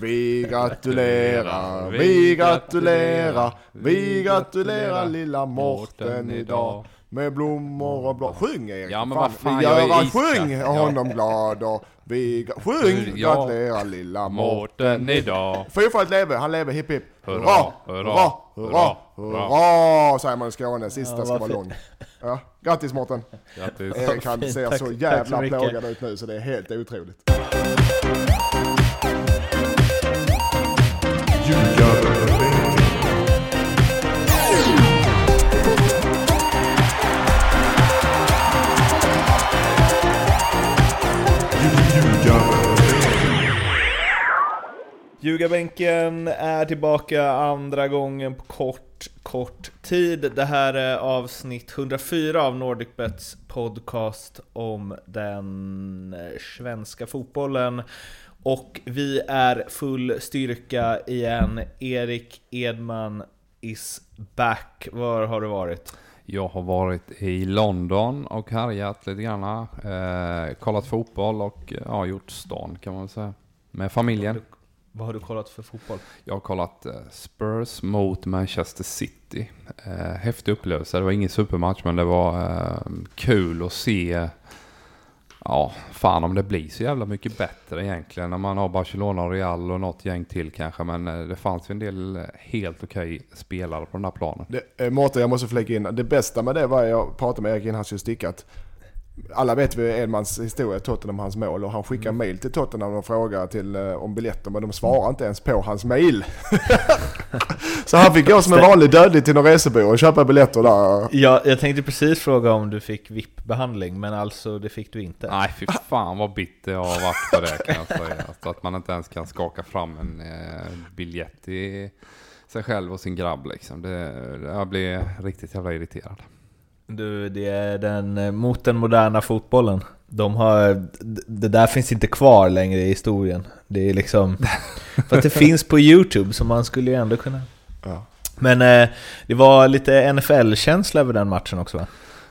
Vi gratulerar, vi gratulerar, vi gratulerar lilla Mårten idag. Med blommor och blad. Sjung Erik! Ja, men vad fan, vi jag är sjung honom glad och vi Sjung! Ja. Gratulerar lilla Mårten. Idag. Fyrfaldigt leve, han lever hipp hipp. Hurra, Hurra, hurra, hurra, säger man i Skåne. Sista Ja, ska vara lång. Ja, grattis Mårten. Grattis. Erik han ser så jävla plågad ut nu så det är helt otroligt. Ljugarbänken är tillbaka andra gången på kort, kort tid. Det här är avsnitt 104 av NordicBets podcast om den svenska fotbollen. Och vi är full styrka igen. Erik Edman is back. Var har du varit? Jag har varit i London och härjat lite grann. Eh, kollat fotboll och ja, gjort stan kan man väl säga. Med familjen. Vad har du kollat för fotboll? Jag har kollat eh, Spurs mot Manchester City. Eh, häftig upplevelse. Det var ingen supermatch men det var eh, kul att se. Ja, fan om det blir så jävla mycket bättre egentligen när man har Barcelona och Real och något gäng till kanske. Men det fanns ju en del helt okej spelare på den här planen. Det, Mårten, jag måste flika in. Det bästa med det var jag pratade med Erik innan han skulle sticka. Att alla vet vi Edmans historia, Tottenham, hans mål. Och han skickar mail till Tottenham och frågar till, eh, om biljetter. Men de svarar inte ens på hans mail. så han fick gå som en vanlig dödlig till någon resebyrå och köpa biljetter där. Ja, jag tänkte precis fråga om du fick VIP-behandling, men alltså det fick du inte. Nej, fy fan vad bitter jag har varit på det kan jag säga. Alltså, att man inte ens kan skaka fram en eh, biljett till sig själv och sin grabb liksom. Det, jag blir riktigt jävla irriterad. Du, det är den, eh, mot den moderna fotbollen. De har, det där finns inte kvar längre i historien. Det är liksom... För att det finns på Youtube, så man skulle ju ändå kunna... Ja. Men eh, det var lite NFL-känsla över den matchen också va?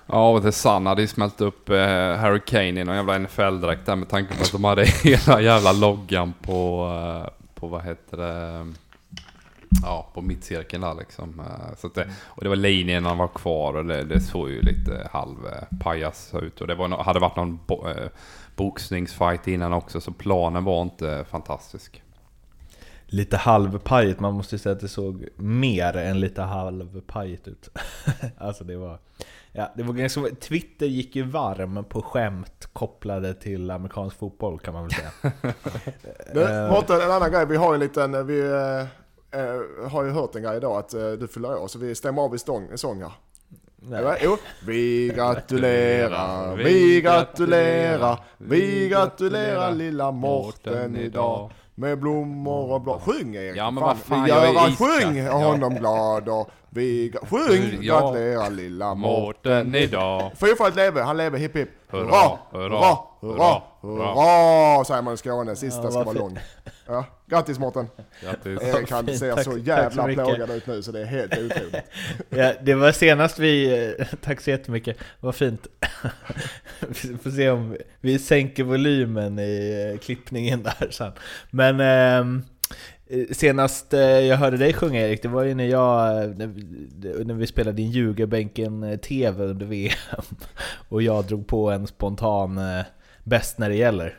Ja, och det Sun hade ju smält upp eh, Harry Kane i någon jävla NFL-dräkt där med tanke på att de hade hela jävla loggan på, på vad heter det, ja, på mittcirkeln där liksom. Eh, Så att det, och det var linjerna var kvar och det, det såg ju lite halv eh, ut. Och det var, hade varit någon bo, eh, boxningsfight innan också, så planen var inte fantastisk. Lite halvpajigt, man måste ju säga att det såg mer än lite halvpajigt ut. alltså det var... Ja, det var ganska, Twitter gick ju varm på skämt kopplade till amerikansk fotboll kan man väl säga. Du, Mårten, en annan grej. Vi har ju en liten, vi eh, har ju hört en grej idag att eh, du fyller år. Så vi stämmer av i stång, sång här. Nej. Jo. Vi gratulerar, vi gratulerar, vi gratulerar lilla Mårten idag. Med blommor och blad. Sjung Erik! Ja, men vad fan, vi jag är gör iskall. sjung honom glad och vi Sjung! Ja. Gratulerar lilla Mårten. Idag. Fyrfaldigt leve, han lever hipp hipp. Hurra, Hurra, hurra, hurra, säger man i Skåne. Sista Ja, ska vara lång. Ja, grattis Mårten. Grattis. Erik han ser tack- så jävla så plågad ut nu så det är helt otroligt. Ja, det var senast vi... eh, Tack så jättemycket, vad fint. Vi får se om vi sänker volymen i eh, klippningen där sen. Men eh, senast eh, jag hörde dig sjunga Erik, det var ju när jag... eh, När vi, spelade in Ljugarbänken-TV under VM. Och jag drog på en spontan eh, bäst när det gäller.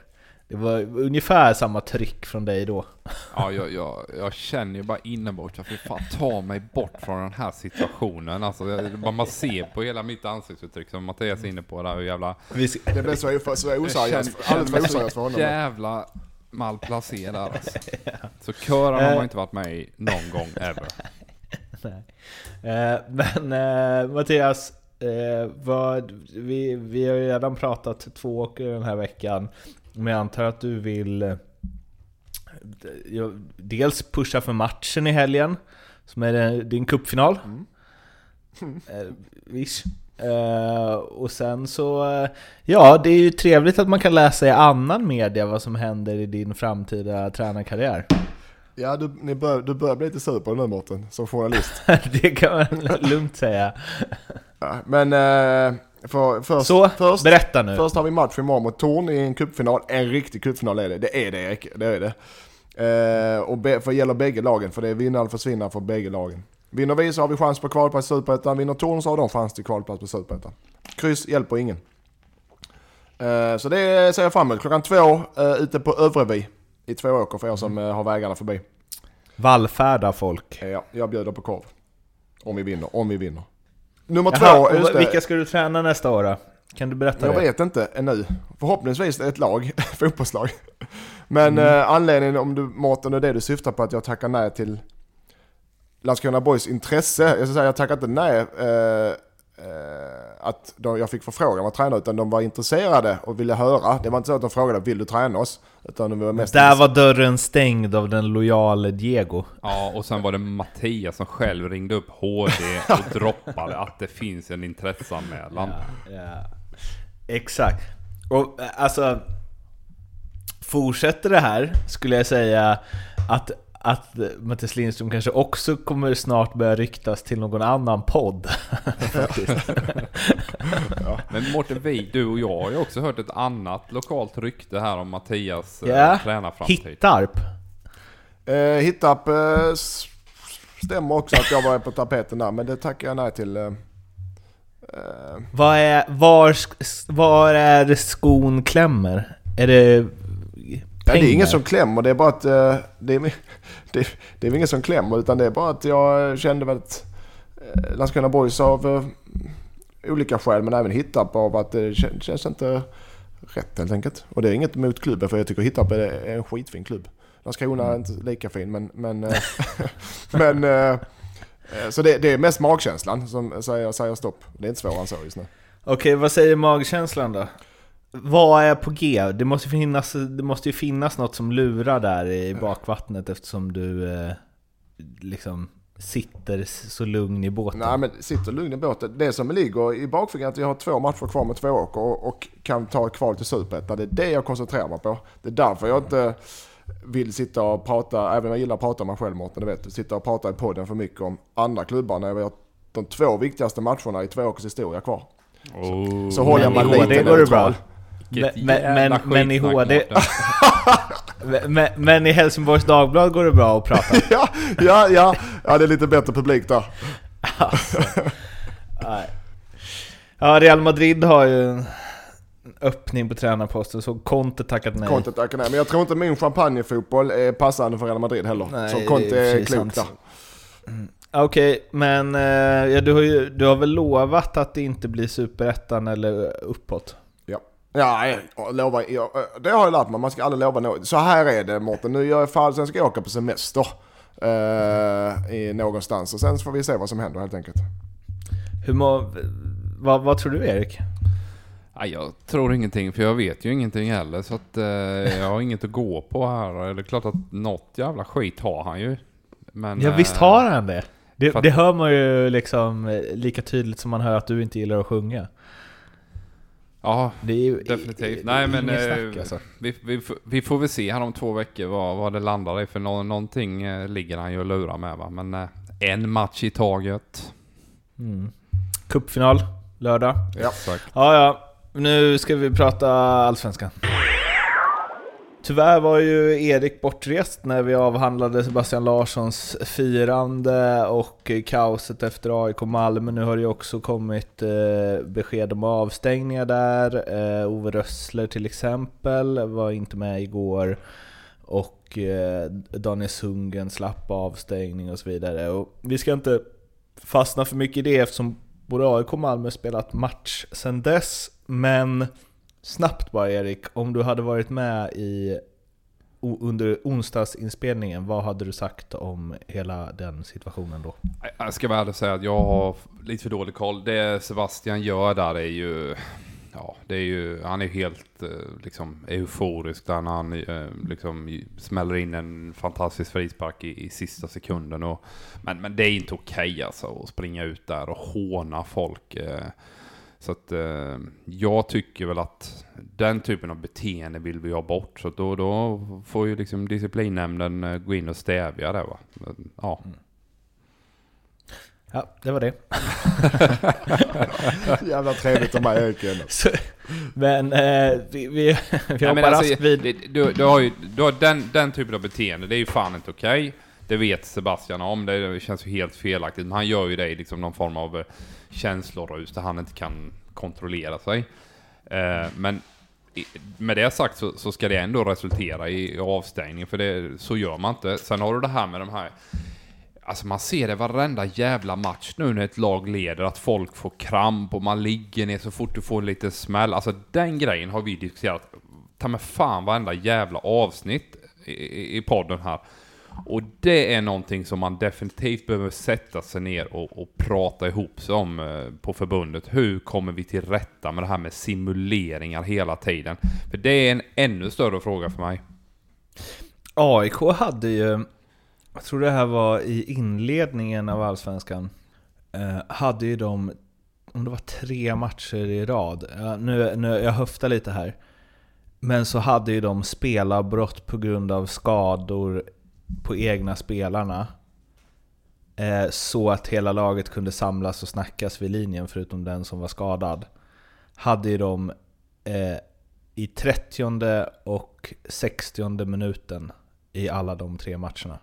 Det var ungefär samma tryck från dig då. Ja, jag, jag, jag känner ju bara inombords att fan ta mig bort från den här situationen. Alltså, man, man ser på hela mitt ansiktsuttryck som Mattias är inne på där hur jävla... Det blev så, så, så Jag oseriöst, alldeles för oseriöst för honom. jävla malplacerad alltså. Så kören har man inte varit med i någon gång ever. Nej. Eh, men eh, Mattias, eh, vad, vi, vi har ju redan pratat två åker den här veckan. Men jag antar att du vill eh, dels pusha för matchen i helgen, som är det- din cupfinal. Eh, Viss. Eh, och sen så, eh, ja det är ju trevligt att man kan läsa i annan media vad som händer i din framtida tränarkarriär. Ja, du, ni bör, du börjar bli lite sur på det nu Mårten, som journalist. det kan man lugnt säga. Ja, men eh, för, först, Så, först, berätta nu. först har vi match imorgon mot Torn i en cupfinal. En riktig cupfinal är det. Det är det Erik, det är det. Och be, för gäller bägge lagen, för det är vinna eller försvinna för bägge lagen. Vinner vi så har vi chans på kvalplats i Superettan, vinner Torn så har de chans till kvalplats på Superettan. Kryss hjälper ingen. Eh, så det ser jag fram emot. Klockan två eh, ute på Övrevi i Tvååker för er som eh, har vägarna förbi. Vallfärda folk. Ja, jag bjuder på korv. Om vi vinner, om vi vinner. Nummer Jaha, två, just det. vilka ska du träna nästa år då? Kan du berätta Jag det? vet inte ännu. Förhoppningsvis ett lag, fotbollslag. Men eh, anledningen om du, Mårten, är det du syftar på att jag tackar nej till Landskrona Boys intresse. Jag ska säga, jag tackar inte nej eh, eh, att de, jag fick förfrågan att träna, utan de var intresserade och ville höra. Det var inte så att de frågade vill du träna oss? Utan de var mest Där var dörren stängd av den lojale Diego. Ja, och sen var det Mattias som själv ringde upp HD och droppade att det finns en intresseanmälan. Ja, exakt. Och eh, alltså... Fortsätter det här skulle jag säga att, att Mattias Lindström kanske också kommer snart börja ryktas till någon annan podd. Faktiskt. Men Mårten, vi, du och jag har ju också hört ett annat lokalt rykte här om Mattias Ja, eh, tränarframtid. Hittarp. Eh, Hittarp eh, stämmer också att jag var på tapeten där, men det tackar jag nej till. Eh, eh, Vad är, var, var är skon klämmer? Är det Ja, det är ingen som klämmer, det är bara att... eh, Det är, det, det är ingen som klämmer, utan det är bara att jag kände väl att eh, Landskrona Boys av eh, olika skäl, men även Hittarp av att det kän- känns inte rätt helt enkelt. Och det är inget emot klubben, för jag tycker Hittarp är, är en skitfin klubb. Landskrona är inte lika fin, men... Men, men så det, det är mest magkänslan som säger, säger stopp. Det är inte svårare än så just nu. Okej, vad säger magkänslan då? Vad är på G? Det måste, finnas, det måste ju finnas något som lurar där i bakvattnet eftersom du eh, liksom sitter så lugn i båten. Nej men sitter lugn i båten. Det som ligger i bakfickan är att vi har två matcher kvar med två åker och, och kan ta kval till Superettan. Det är det jag koncentrerar mig på. Det är därför jag inte vill sitta och prata, även om jag gillar att prata om mig själv Mårten, det vet du. Sitta och prata i podden för mycket om andra klubbar när vi har de två viktigaste matcherna i två åkers historia kvar. Oh, Så håller jag mig lite går det bra. Vilket Men- men- jävla men i skitsnack, HD Mårten. Men, men i Helsingborgs Dagblad går det bra att prata. ja, ja, ja, ja, det är lite bättre publik där. Nej. Ja, Real Madrid har ju en öppning på tränarposten, så Conte tackat nej. Conte tackar nej. Men jag tror inte min champagnefotboll är passande för Real Madrid heller. Nej, så det Conte är klok där. sant. Okej, men eh, ja, du, har ju, du har väl lovat att det inte blir superettan eller uppåt? Ja, ja jag, lovar, jag, det har jag lärt mig. Man ska aldrig lova något. Så här är det Mårten. Nu gör jag fall, sen ska jag åka på semester. Eh, i någonstans. Och sen får vi se vad som händer helt enkelt. Hur må, vad, vad tror du Erik? Ja, jag tror ingenting, för jag vet ju ingenting heller. Så att eh, jag har inget att gå på här. Det är klart att något jävla skit har han ju. Men, Ja visst eh, har han det? Det, att- det hör man ju liksom eh, lika tydligt som man hör att du inte gillar att sjunga. Ja, Det är ju definitivt. i- Nej men eh, snack alltså. vi, vi, vi får väl se här om två veckor vad, vad det landar i. För nå, någonting eh, ligger han ju och lurar med va. Men eh, en match i taget. Mm. Cupfinal, lördag. Ja. Exakt. Ja, ja. Nu ska vi prata Allsvenskan. Tyvärr var ju Erik bortrest när vi avhandlade Sebastian Larssons firande och kaoset efter AIK Malmö. Nu har det ju också kommit eh, besked om avstängningar där. Eh, Ove Rössler till exempel var inte med igår. Och eh, Daniel Sundgren slapp avstängning och så vidare. Och vi ska inte fastna för mycket i det eftersom både AIK och Malmö spelat match sedan dess. Men snabbt bara Erik, om du hade varit med i under onsdagsinspelningen, vad hade du sagt om hela den situationen då? Jag ska vara ärlig och säga att jag har lite för dålig koll. Det Sebastian gör där är ju... Ja, det är ju... Han är helt eh, liksom euforisk där när han eh, liksom smäller in en fantastisk frispark i, i sista sekunden. Och, men, men det är inte okej alltså att springa ut där och håna folk. eh. Så att eh, jag tycker väl att den typen av beteende vill vi ha bort. Så då, då får ju liksom disciplinnämnden eh, gå in och stävja det va. Men, Ja. Ja, det var det. Jävla trevligt att med Erik men eh, vi, vi, vi hoppar men alltså, vid... du, du har ju, du har den, den typen av beteende, det är ju fan inte okej. Det vet Sebastian om, det känns ju helt felaktigt. Men han gör ju det i liksom någon form av eh, känslorus där han inte kan kontrollera sig. Eh, men med det sagt så, så ska det ändå resultera i avstängning, för det, så gör man inte. Sen har du det här med de här Alltså man ser det varenda jävla match nu när ett lag leder, att folk får kramp och man ligger ner så fort du får lite smäll. Alltså den grejen har vi diskuterat, ta med fan varenda jävla avsnitt i, i, i podden här. Och det är någonting som man definitivt behöver sätta sig ner och, och prata ihop sig om eh, på förbundet. Hur kommer vi till rätta med det här med simuleringar hela tiden? För det är en ännu större fråga för mig. AIK hade ju, jag tror det här var i inledningen av Allsvenskan, eh, hade ju de, om det var tre matcher i rad, ja, nu, nu, jag höftar lite här, men så hade ju de spelarbrott på grund av skador på egna spelarna. Eh, så att hela laget kunde samlas och snackas vid linjen, förutom den som var skadad. Hade ju de eh, i 30 och 60 minuten i alla de tre matcherna.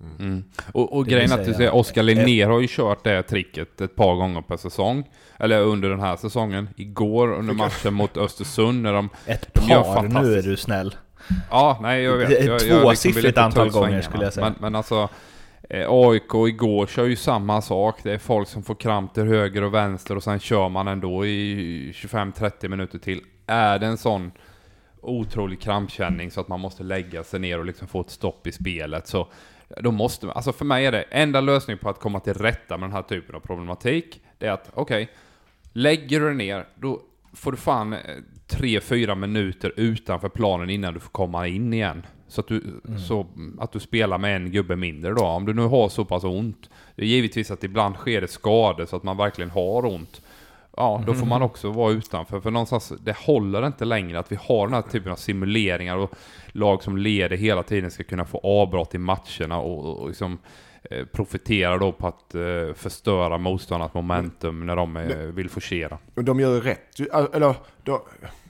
Mm. Och, och Det grejen att du ser, Oskar Linnér har ju kört det tricket ett par gånger per säsong. Eller under den här säsongen. Igår under matchen mot Östersund när de... Ett De par, nu fantastiskt. är du snäll. Ja, nej jag vet. Jag, ett jag tvåsiffrigt lite antal gånger skulle jag säga. Men, men alltså... eh, AIK igår kör ju samma sak. Det är folk som får kramp till höger och vänster och sen kör man ändå i 25-30 minuter till. Är det en sån otrolig krampkänning så att man måste lägga sig ner och liksom få ett stopp i spelet så då måste man, alltså för mig är det enda lösningen på att komma till rätta med den här typen av problematik, det är att okej, lägger du dig ner, då får du fan eh, tre, fyra minuter utanför planen innan du får komma in igen. Så att, du, så att du spelar med en gubbe mindre då. Om du nu har så pass ont. Det är givetvis att ibland sker det skador så att man verkligen har ont. Ja, då får man också vara utanför. För någonstans, det håller inte längre att vi har den här typen av simuleringar och lag som leder hela tiden ska kunna få avbrott i matcherna och, och liksom eh, profitera då på att eh, förstöra motståndarnas momentum när de eh, vill forcera. De gör ju rätt. Eller, då,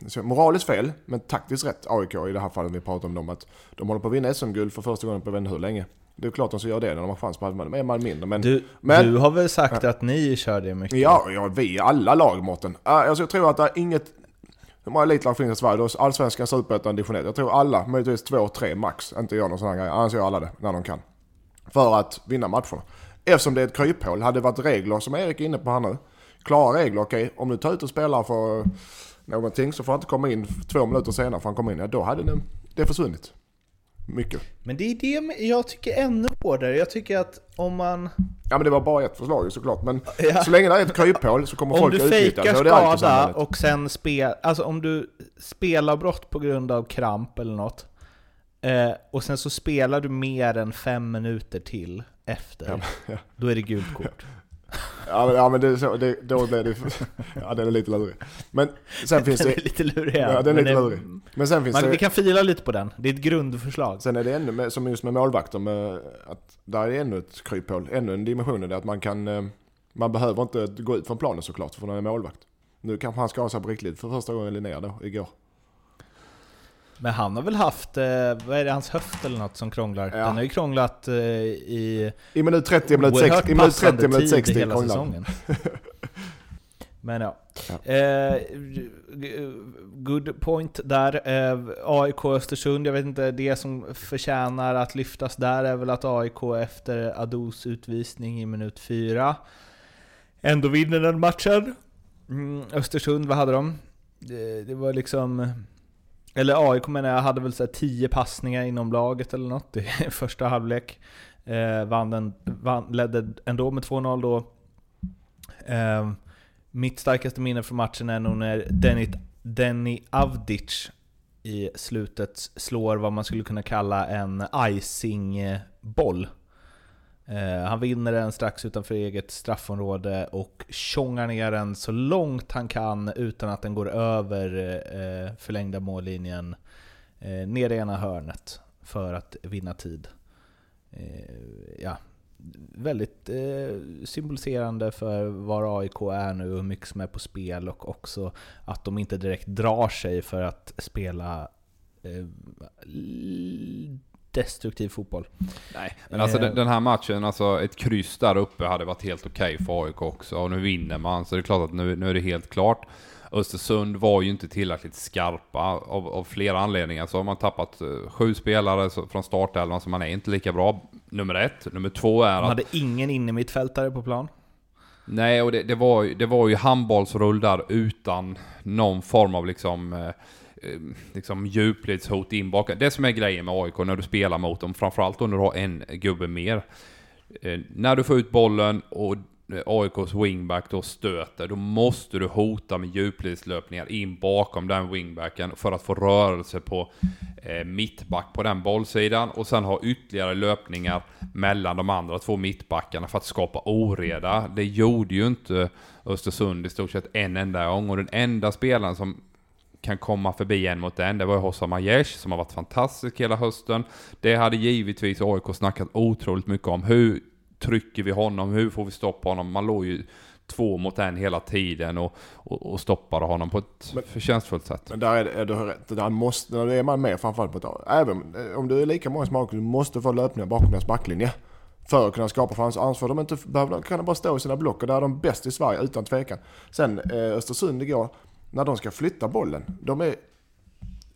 så moraliskt fel, men taktiskt rätt AIK i det här fallet vi pratar om dem. Att de håller på att vinna SM-guld för första gången på inte hur länge. Det är klart de ska göra det när de har chans på att är man mindre. Men Du, Men- du har väl sagt att ni kör det mycket? ja, ja, vi alla lag Mårten. Uh, alltså, jag tror att det är inget... Hur många elitlag finns i Sverige? Är Allsvenskan, Superettan, Division 1. Jag tror alla, möjligtvis två, tre max, inte gör någon sån här grej. Annars gör alla det när de kan. För att vinna matcherna. Eftersom det är ett kryphål. Hade det varit regler som Erik är inne på här nu. Klara regler, okej. Om du tar ut en spelare för någonting så får han inte komma in två minuter senare för han kommer in. Ja, då hade det, det försvunnit. Mycket. Men det är det jag tycker ännu hårdare. Jag tycker att om man... Ja men det var bara ett förslag såklart. Men Ja. så länge det är ett kryphål så kommer Om folk du att utnyttja det. fejkar och det är alltid skada och sen spel, alltså om du spelar brott på grund av kramp eller något eh, och sen så spelar du mer än fem minuter till efter, ja. då är det gult kort. Ja men, ja, men det, är så, det, då blir det... Ja den är lite lurig. Men sen finns Den är det... lite lurig. Ja, den är lite lurig. Men sen finns Man, vi det... kan fila lite på den, det är ett grundförslag. Sen är det ännu med, som just med målvakter med att där är ännu ett kryphål. Ännu en dimension i det att man kan... eh, Man behöver inte gå ut från planen såklart för man är målvakt. Nu kanske han skadade sig på riktigt för första gången Linnea då, igår. Men han har väl haft, eh, vad är det, hans höft eller något som krånglar? Ja. Den har ju krånglat eh, i I minut 30, minut 60, oerhört i minut passande 30, minut tid 60 hela krånglar. säsongen. Men ja. Ja. Eh, good point där. Eh, AIK Östersund, jag vet inte, det som förtjänar att lyftas där är väl att AIK efter Ados utvisning i minut 4 ändå vinner den matchen. Mm, Östersund, vad hade de? Det, det var liksom... Eller AIK menar jag, hade väl så här 10 passningar inom laget eller något i första halvlek. Eh, vann den, vann, ledde ändå med 2-0 då. Eh, mitt starkaste minne från matchen är nog när Denny, Denny Avdic i slutet slår vad man skulle kunna kalla en icing-boll. Eh, han vinner den strax utanför eget straffområde och tjongar ner den så långt han kan utan att den går över eh, förlängda mållinjen eh, ner i ena hörnet för att vinna tid. Ja, väldigt symboliserande för var AIK är nu och hur mycket som är på spel och också att de inte direkt drar sig för att spela destruktiv fotboll. Nej, men alltså den, den här matchen, alltså ett kryss där uppe hade varit helt okej okay för AIK också. Och nu vinner man, så det är klart att nu, nu är det helt klart. Östersund var ju inte tillräckligt skarpa av, av flera anledningar. Så har man tappat uh, sju spelare från startelvan, så man är inte lika bra. Nummer ett. Nummer två är att... Man hade ingen innermittfältare på plan. Nej, och det, det, var, det var ju handbollsrull där utan någon form av liksom... Uh, Eh, liksom djupledshot in. Det som är grejen med AIK när du spelar mot dem, framförallt om du har en gubbe mer. Eh, när du får ut bollen och eh, AIKs wingback då stöter, då måste du hota med djupledslöpningar in bakom den wingbacken för att få rörelse på eh, mittback på den bollsidan och sen ha ytterligare löpningar mellan de andra två mittbackarna för att skapa oreda. Det gjorde ju inte Östersund i stort sett en enda gång och den enda spelaren som kan komma förbi en mot en. Det var ju Hossa Majesh som har varit fantastisk hela hösten. Det hade givetvis AIK snackat otroligt mycket om. Hur trycker vi honom? Hur får vi stopp på honom? Man låg ju två mot en hela tiden och, och, och stoppade honom på ett men, förtjänstfullt sätt. Men där är, är du rätt. Där måste, där är man med framförallt på ett Även om du är lika många som du måste få löpningar bakom deras backlinje. För att kunna skapa chans. Annars får de inte, behöver, kan de bara stå i sina block och där är de bäst i Sverige utan tvekan. Sen eh, Östersund igår, när de ska flytta bollen. De är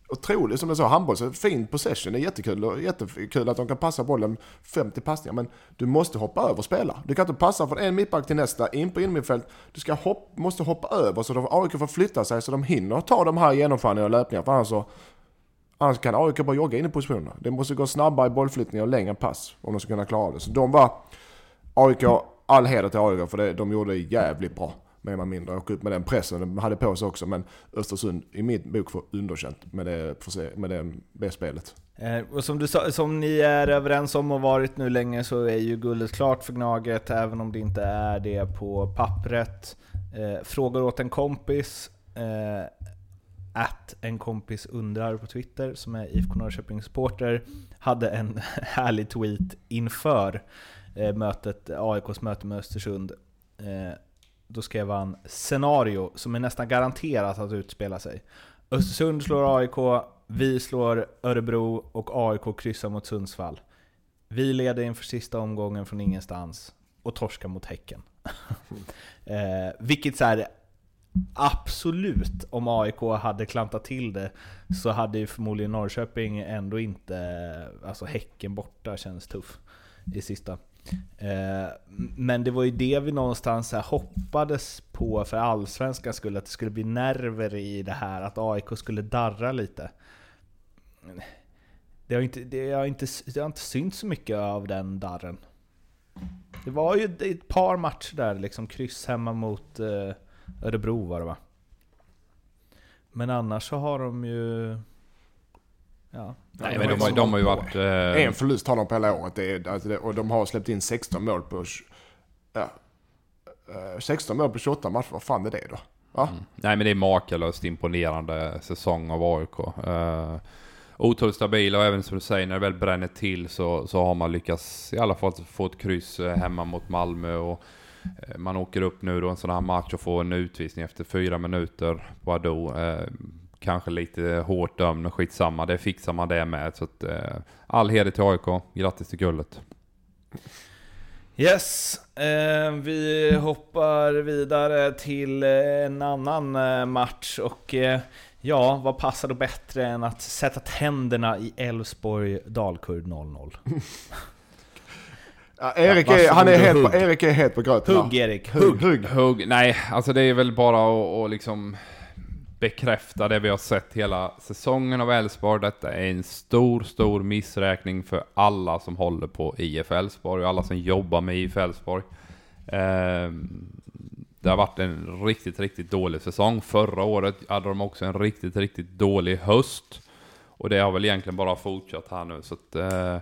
otroligt, som jag sa, handboll, så fin possession. Det är jättekul, och jättekul att de kan passa bollen 50 passningar. Men du måste hoppa över och spela. Du kan inte passa från en mittback till nästa, in på innermittfält. Du ska hopp, måste hoppa över så AIK får flytta sig så de hinner ta de här genomförandena och löpningarna. För annars, så, annars kan AIK bara jogga in i positionerna. Det måste gå snabbare i bollflyttningar och längre pass om de ska kunna klara det. Så de var, AIK, all heder till AIK för det, de gjorde det jävligt bra mer eller mindre. Åka upp med den pressen de hade på sig också. Men Östersund i min bok får underkänt med det, med det, det spelet. Eh, och som, du sa, som ni är överens om och varit nu länge så är ju guldet klart för Gnaget, även om det inte är det på pappret. Eh, frågor åt en kompis, eh, att en kompis undrar på Twitter, som är IFK Norrköping supporter, hade en härlig tweet inför eh, mötet, AIKs möte med Östersund. Eh, då skrev han scenario som är nästan garanterat att utspela sig. Östersund slår AIK, vi slår Örebro och AIK kryssar mot Sundsvall. Vi leder inför sista omgången från ingenstans och torskar mot Häcken. eh, vilket så här, absolut, om AIK hade klantat till det så hade ju förmodligen Norrköping ändå inte, alltså Häcken borta känns tuff i sista. Eh, men det var ju det vi någonstans hoppades på för allsvenskan skulle att det skulle bli nerver i det här, att AIK skulle darra lite. Det har inte, det har inte, det har inte synts så mycket av den darren. Det var ju ett par matcher där, liksom kryss hemma mot eh, Örebro var det va? Men annars så har de ju Ja. Nej, men de, har, de har ju varit... Eh... En förlust har de på hela året. Det är, alltså det, och de har släppt in 16 mål på... Ja, 16 eh, mål på 28 matcher, vad fan är det då? Mm. Nej men det är makalöst imponerande säsong av AIK. Uh, otroligt stabila och även som du säger när det väl bränner till så, så har man lyckats i alla fall få ett kryss eh, hemma mot Malmö. Och, man åker upp nu då en sån här match och får en utvisning efter fyra minuter på Ado kanske lite hårt dömd, men skitsamma. Det fixar man det med. Så att, eh, all heder till AIK. Grattis till guldet. Yes, eh, vi hoppar vidare till en annan eh, match och eh, ja, vad passar då bättre än att sätta tänderna i Elfsborg Dalkurd 0-0? Ja, Erik, är, han är helt på, Erik är helt på gröten. Hugg Erik, hugg. hugg. hugg. Nej, alltså det är väl bara att liksom bekräfta det vi har sett hela säsongen av Elfsborg. Detta är en stor, stor missräkning för alla som håller på IF Elfsborg och alla som jobbar med IF Elfsborg. Eh, det har varit en riktigt, riktigt dålig säsong. Förra året hade de också en riktigt, riktigt dålig höst. Och det har väl egentligen bara fortsatt här nu. Så att eh,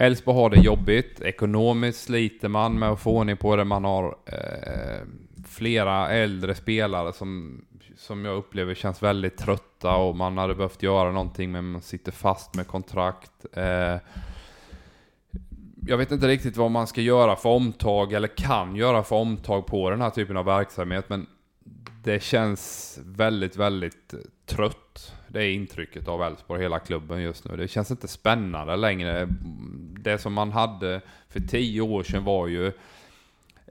Elfsborg har det jobbigt. Ekonomiskt sliter man med att få ordning på det. Man har eh, flera äldre spelare som som jag upplever känns väldigt trötta och man hade behövt göra någonting men man sitter fast med kontrakt. Eh, jag vet inte riktigt vad man ska göra för omtag, eller kan göra för omtag på den här typen av verksamhet, men det känns väldigt, väldigt trött. Det är intrycket av Elfsborg, hela klubben just nu. Det känns inte spännande längre. Det som man hade för tio år sedan var ju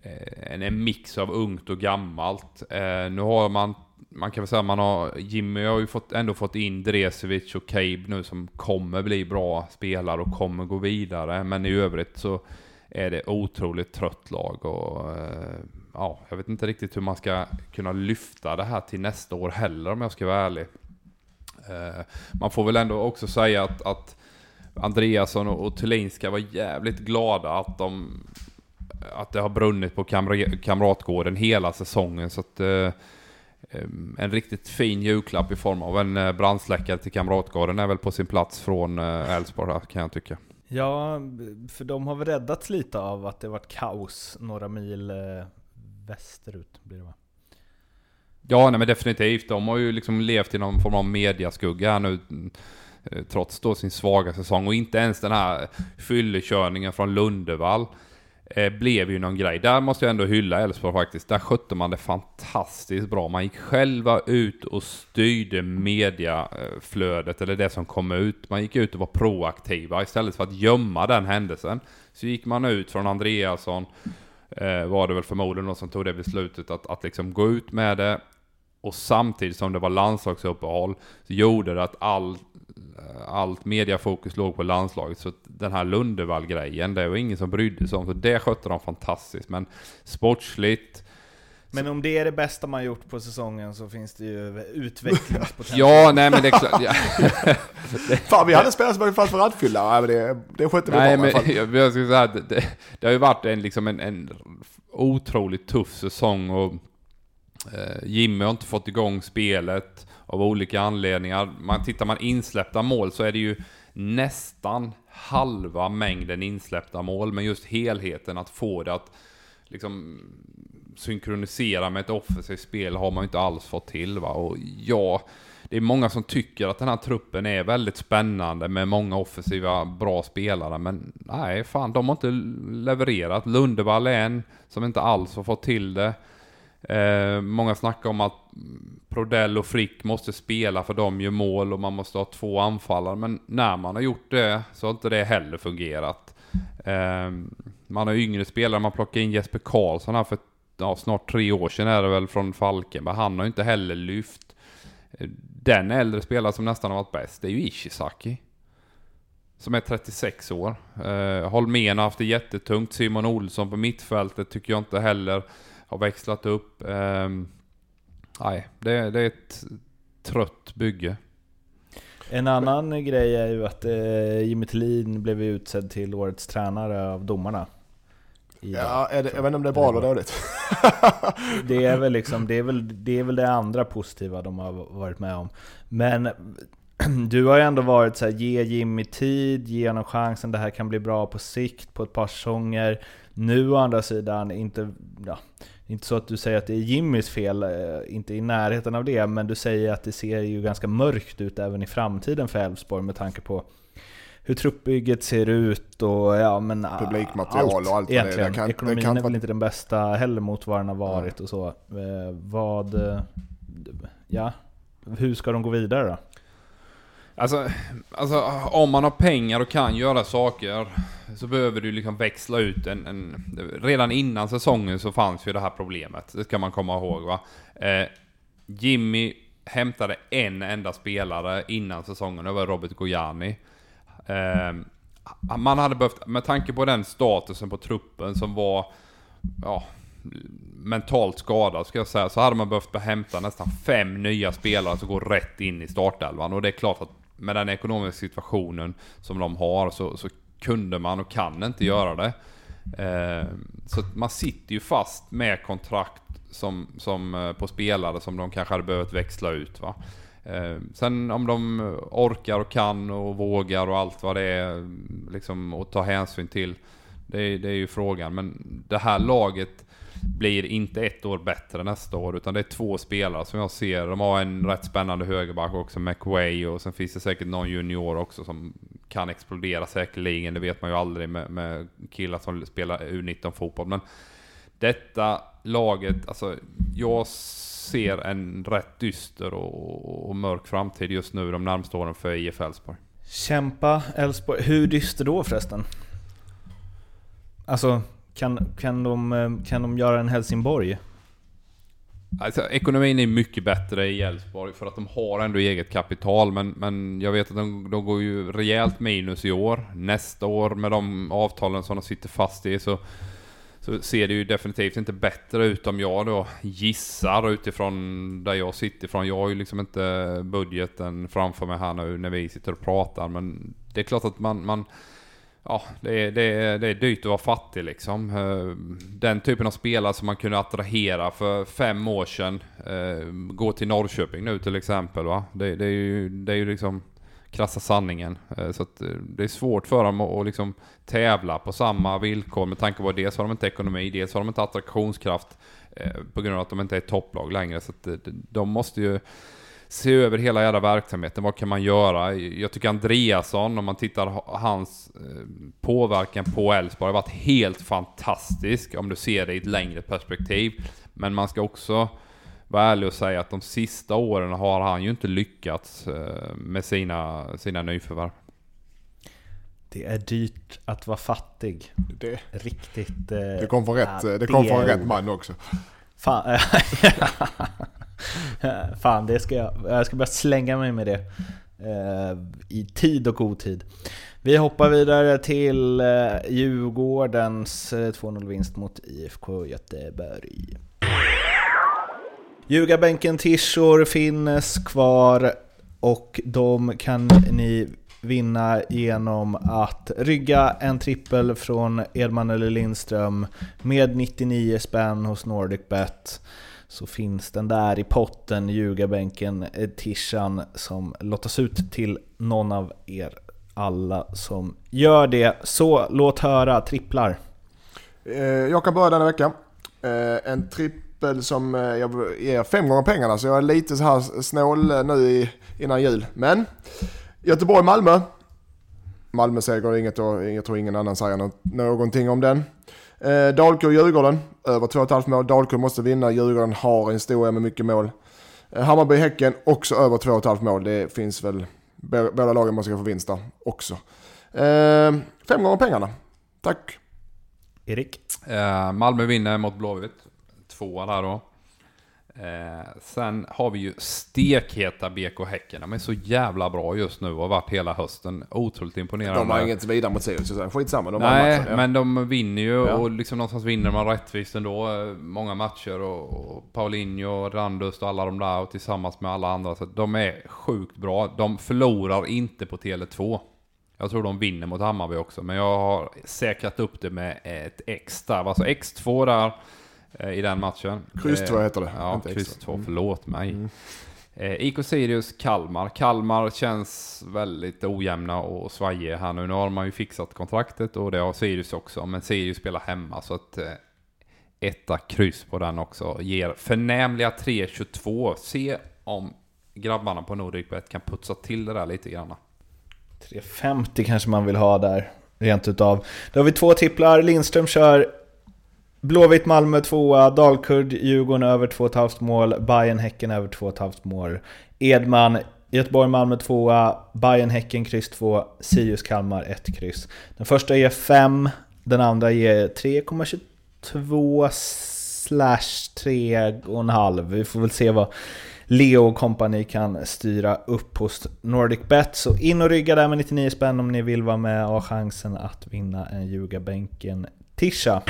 eh, en, en mix av ungt och gammalt. Eh, nu har man, man kan väl säga man har, Jimmy har ju fått, ändå fått in Dresevic och Cabe nu som kommer bli bra spelare och kommer gå vidare. Men i övrigt så är det otroligt trött lag och eh, ja, jag vet inte riktigt hur man ska kunna lyfta det här till nästa år heller om jag ska vara ärlig. Eh, man får väl ändå också säga att, att Andreasson och, och Thulin ska vara jävligt glada att de att det har brunnit på kamra- Kamratgården hela säsongen. Så att, eh, eh en riktigt fin julklapp i form av en eh, brandsläckare till Kamratgården är väl på sin plats från Elfsborg kan jag tycka. Ja, för de har väl räddats lite av att det varit kaos några mil västerut blir det va? Ja, nej men definitivt. De har ju liksom levt i någon form av mediaskugga här nu. Eh, trots då sin svaga säsong. Och inte ens den här fyllekörningen från Lundevall eh, blev ju någon grej. Där måste jag ändå hylla Elfsborg faktiskt. Där skötte man det fantastiskt bra. Man gick själva ut och styrde mediaflödet, eller det som kom ut. Man gick ut och var proaktiva istället för att gömma den händelsen. Så gick man ut från Andreasson, eh, var det väl förmodligen någon som tog det beslutet att, att liksom gå ut med det. Och samtidigt som det var landslagsuppehåll så gjorde det att all, allt mediafokus låg på landslaget. Så den här Lundevall-grejen, det var ingen som brydde sig om. Så det skötte de fantastiskt. Men sportsligt, Men om det är det bästa man gjort på säsongen så finns det ju utvecklingspotential. ja nej men det är klart. Ja. Fan vi hade spelare som var fast för rattfylla. Men det, det skötte vi Nej, bra i alla men fall. jag, jag skulle säga att det, det, har ju varit en, liksom en, en otroligt tuff säsong och eh, Eh, Jimmy har inte fått igång spelet av olika anledningar. Man, tittar man insläppta mål så är det ju nästan halva mängden insläppta mål, men just helheten att få det att liksom synkronisera med ett offensivt spel har man ju inte alls fått till va. Och ja, det är många som tycker att den här truppen är väldigt spännande med många offensiva bra spelare. Men nej, fan de har inte levererat. Lundevall är en som inte alls har fått till det. Eh, många snackar om att Prodell och Frick måste spela för de gör mål och man måste ha två anfallare. Men när man har gjort det så har inte det heller fungerat. Eh, man har yngre spelare, man plockar in Jesper Karlsson här för ja, snart tre år sedan är det väl från Falkenberg. Han har inte heller lyft. Den äldre spelare som nästan har varit bäst, det är ju Ishizaki. Som är 36 år. Eh, Holmén har haft det jättetungt. Simon Olsson på mittfältet tycker jag inte heller har växlat upp. Eh, nej, det, det är ett trött bygge. En annan grej är ju att eh, Jimmy Tillin blev utsedd till årets tränare av domarna. Ja, är det, jag vet inte om det är bra eller dåligt. Det är väl liksom, det är väl, det är väl det andra positiva de har varit med om. Men du har ju ändå varit så här, ge Jimmy tid, ge honom chansen, det här kan bli bra på sikt, på ett par säsonger. Nu å andra sidan, inte, ja, inte så att du säger att det är Jimmys fel, eh, inte i närheten av det, men du säger att det ser ju ganska mörkt ut även i framtiden för Elfsborg med tanke på hur truppbygget ser ut och ja men Publikmaterial och allt det är. egentligen. Det kan- det Ekonomin kan är väl inte den bästa heller mot vad den har varit och så. Eh, vad... eh, Ja, hur ska de gå vidare då? Alltså, alltså om man har pengar och kan göra saker så behöver du liksom växla ut en, en... Redan innan säsongen så fanns ju det här problemet. Det ska man komma ihåg va. Eh, Jimmy hämtade en enda spelare innan säsongen, det var Robert Gojani. Eh, man hade behövt, med tanke på den statusen på truppen som var, ja, mentalt skadad ska jag säga, så hade man behövt hämta nästan fem nya spelare som går rätt in i startelvan. Och det är klart att med den ekonomiska situationen som de har så, så kunde man och kan inte göra det. Eh, så att man sitter ju fast med kontrakt som, som eh, på spelare som de kanske hade behövt växla ut. Va? Eh, sen om de orkar och kan och vågar och allt vad det är liksom, att ta hänsyn till. Det, det är ju frågan. Men det här laget blir inte ett år bättre nästa år utan det är två spelare som jag ser. De har en rätt spännande högerback också, McWay och sen finns det säkert någon junior också som kan explodera säkerligen. Det vet man ju aldrig med, med killar som spelar U19 fotboll. Men detta laget, alltså jag ser en rätt dyster och, och mörk framtid just nu de närmaste åren för IF Elfsborg. Kämpa Elfsborg. Hur dyster då förresten? Alltså, kan, kan, de, eh, kan de göra en Helsingborg? Alltså, ekonomin är mycket bättre i Elfsborg för att de har ändå eget kapital. Men, men jag vet att de, de går ju rejält minus i år. Nästa år med de avtalen som de sitter fast i så, så ser det ju definitivt inte bättre ut om jag då gissar utifrån där jag sitter ifrån. Jag har ju liksom inte budgeten framför mig här nu när vi sitter och pratar. Men det är klart att man, man ja, det är, det, är, det är dyrt att vara fattig liksom. Eh, den typen av spelare som man kunde attrahera för fem år sedan. Eh, gå till Norrköping nu till exempel va. Det, det är ju, det är ju liksom krassa sanningen. Eh, så att det är svårt för dem att, liksom tävla på samma villkor med tanke på att dels har de inte ekonomi, dels har de inte attraktionskraft på grund av att de inte är topplag längre. Så att de måste ju se över hela jävla verksamheten. Vad kan man göra? Jag tycker Andreasson, om man tittar hans eh, påverkan på Elfsborg, har varit helt fantastisk om du ser det i ett längre perspektiv. Men man ska också vara ärlig och säga att de sista åren har han ju inte lyckats eh, med sina, sina nyförvärv. Det är dyrt att vara fattig. Det, Riktigt... det kom från rätt, det kom från rätt man också. Fan, Fan, det ska jag, jag ska börja slänga mig med det. Eh, I tid och otid. Vi hoppar vidare till eh, Djurgårdens eh, 2-0-vinst mot IFK Göteborg. Ljugarbänken Tishor finns kvar och de kan ni vinna genom att rygga en trippel från Edman eller Lindström med 99 spänn hos NordicBet så finns den där i potten, ljugarbänken, tishan som lottas ut till någon av er alla som gör det. Så låt höra, tripplar. Eh, jag kan börja denna vecka. Eh, en trippel som eh, jag ger fem gånger pengarna så jag är lite så här snål nu innan jul. Men Göteborg-Malmö. Malmö-seger, inget, jag tror ingen annan säger någonting om den. Eh, Dalkurd-Djurgården, över 2,5 mål. Dalkurd måste vinna, Djurgården har en historia med mycket mål. Eh, Hammarby-Häcken, också över 2,5 mål. Det finns väl, båda lagen måste få vinst där också. Eh, fem gånger pengarna. Tack. Erik? Eh, Malmö vinner mot Blåvitt. Tvåa där då. Eh, sen har vi ju stekheta BK Häcken. De är så jävla bra just nu och har varit hela hösten. Otroligt imponerande. De har inget vidare mot Sirius, skitsamma. De Nej, matchen, ja. men de vinner ju ja. och liksom någonstans vinner man rättvist ändå. Många matcher och, och Paulinho, Randust och alla de där och tillsammans med alla andra. Så de är sjukt bra. De förlorar inte på Tele2. Jag tror de vinner mot Hammarby också, men jag har säkrat upp det med ett X där. Alltså X2 där. Eh, i den matchen. Kryss 2 heter det. Ja, kryss 2, mm. förlåt mig. Mm. Eh, IK Sirius, Kalmar. Kalmar känns väldigt ojämna och svajiga här nu. Nu har man ju fixat kontraktet och det har Sirius också. Men Sirius spelar hemma så att eh, etta kryss på den också. Ger förnämliga 3-22. Se om grabbarna på Nordicbet kan putsa till det där lite grann. 3.50 kanske man vill ha där, rent utav. Då har vi två tripplar. Lindström kör Blåvitt Malmö 2 Dalkurd Djurgården över 2,5 mål, Bayern Häcken över 2,5 mål. Edman Göteborg Malmö 2 Bayern Häcken kryss 2, Sirius Kalmar 1 kryss. Den första ger 5, den andra ger 3,22 slash 3,5. Vi får väl se vad Leo och kompani kan styra upp hos NordicBet. Så in och rygga där med 99 spänn om ni vill vara med och ha chansen att vinna en Ljugarbänken Tisha.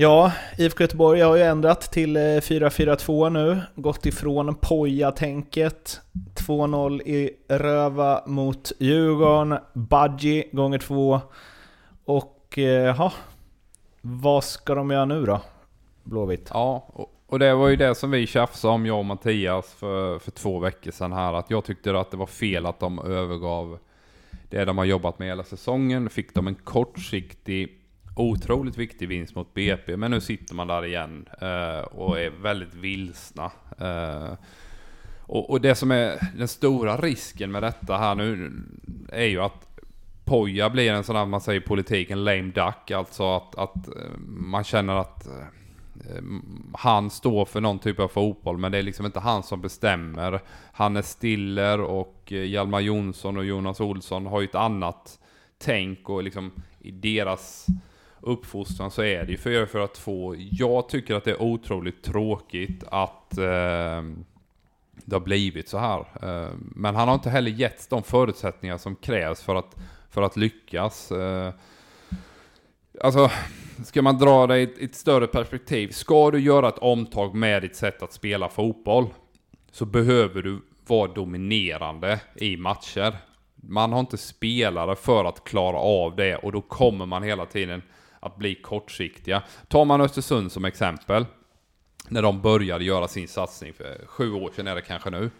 Ja, IFK Göteborg har ju ändrat till eh, 4-4-2 nu. Gått ifrån Poja-tänket. 2-0 i Röva mot Djurgården. Budgie gånger två. Och eh, ja, vad ska de göra nu då? Blåvitt. Ja, och det var ju det som vi tjafsade om, jag och Mattias, för, för två veckor sedan här. Att jag tyckte att det var fel att de övergav det de har jobbat med hela säsongen. Fick de en kortsiktig otroligt viktig vinst mot BP, men nu sitter man där igen eh, och är väldigt vilsna. Eh, och, och, det som är den stora risken med detta här nu är ju att Poja blir en sån där, man säger i politiken, lame duck. Alltså att, att eh, man känner att eh, han står för någon typ av fotboll, men det är liksom inte han som bestämmer. Hannes Stiller och eh, Hjalmar Jonsson och Jonas Olsson har ju ett annat tänk och liksom i deras uppfostran så är det ju 4-4-2. Jag tycker att det är otroligt tråkigt att eh, det har blivit så här. Eh, men han har inte heller getts de förutsättningar som krävs för att, för att lyckas. Eh, alltså, ska man dra det i ett, ett större perspektiv. Ska du göra ett omtag med ditt sätt att spela fotboll så behöver du vara dominerande i matcher. Man har inte spelare för att klara av det och då kommer man hela tiden att bli kortsiktiga. Tar man Östersund som exempel, när de började göra sin satsning för sju år sedan är det kanske nu.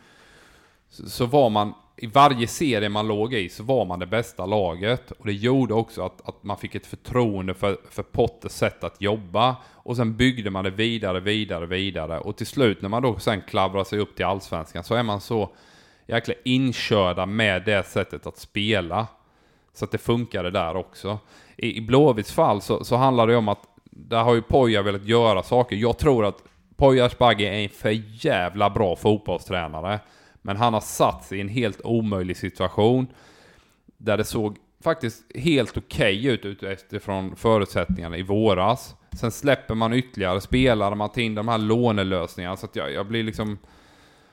Så, var man, i varje serie man låg i så var man det bästa laget. Och det gjorde också att, att man fick ett förtroende för, för Potters sätt att jobba. Och sen byggde man det vidare, vidare, vidare. Och till slut när man då sen klavrar sig upp till Allsvenskan så är man så jäkla inkörda med det sättet att spela. Så att det funkade där också. I, i Blåvitts fall så, så handlar det om att där har ju Poja velat göra saker. Jag tror att Poya Asbaghi är en för jävla bra fotbollstränare. Men han har satt sig i en helt omöjlig situation. Där det såg faktiskt helt okej okay ut utifrån förutsättningarna i våras. Sen släpper man ytterligare spelare, man tar in de här lånelösningarna. Så att jag, jag blir liksom...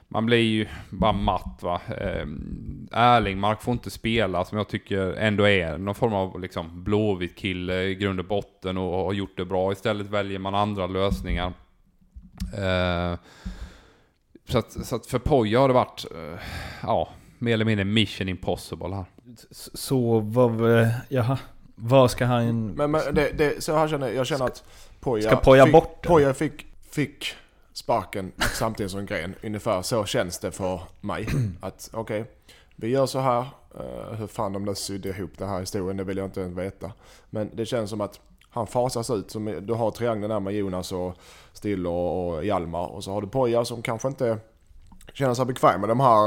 Man blir ju bara matt va. Eh, Erlingmark får inte spela som jag tycker ändå är någon form av liksom blåvit kille i grund och botten och har gjort det bra. Istället väljer man andra lösningar. Eh, så, att, så att för Poja har det varit, eh, ja, mer eller mindre mission impossible här. Så vad, jaha, vad ska han... Men, men det, det, så här känner, jag känner att Poja... Ska Poja bort Poja fick, fick sparken samtidigt som Gren. Ungefär så känns det för mig. Att okej, okay, vi gör så här. Uh, hur fan de nu sydde ihop den här historien, det vill jag inte ens veta. Men det känns som att han fasas ut. Som, du har triangeln där med Jonas och Stille och, och Hjalmar. Och så har du Poja som kanske inte känner sig bekväm med de här,